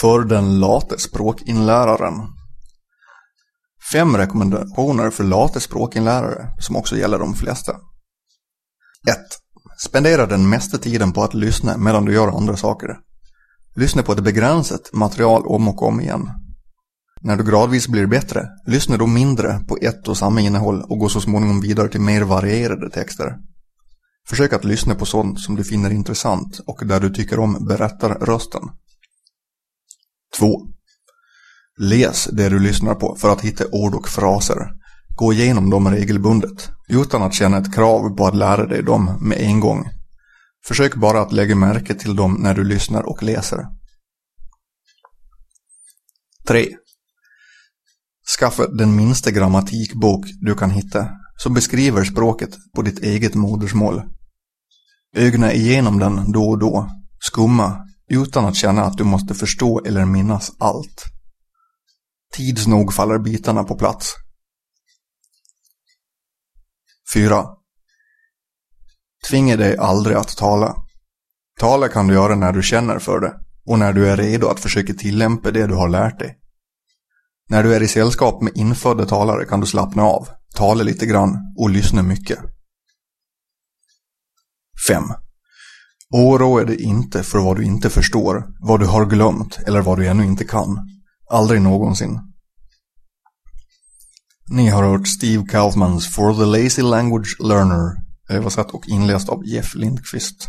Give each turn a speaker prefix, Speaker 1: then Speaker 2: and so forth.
Speaker 1: För den late språkinläraren. Fem rekommendationer för late språkinlärare som också gäller de flesta. 1. Spendera den mesta tiden på att lyssna medan du gör andra saker. Lyssna på ett begränsat material om och om igen. När du gradvis blir bättre, lyssna då mindre på ett och samma innehåll och gå så småningom vidare till mer varierade texter. Försök att lyssna på sånt som du finner intressant och där du tycker om berättarrösten. 2. Läs det du lyssnar på för att hitta ord och fraser. Gå igenom dem regelbundet, utan att känna ett krav på att lära dig dem med en gång. Försök bara att lägga märke till dem när du lyssnar och läser. 3. Skaffa den minsta grammatikbok du kan hitta som beskriver språket på ditt eget modersmål. Ögna igenom den då och då, skumma, utan att känna att du måste förstå eller minnas allt. Tids nog faller bitarna på plats. 4. Tvinga dig aldrig att tala. Tala kan du göra när du känner för det och när du är redo att försöka tillämpa det du har lärt dig. När du är i sällskap med infödda talare kan du slappna av, tala lite grann och lyssna mycket. 5. Oroa dig inte för vad du inte förstår, vad du har glömt eller vad du ännu inte kan. Aldrig någonsin. Ni har hört Steve Kaufmans For the Lazy Language Learner översatt och inläst av Jeff Lindqvist.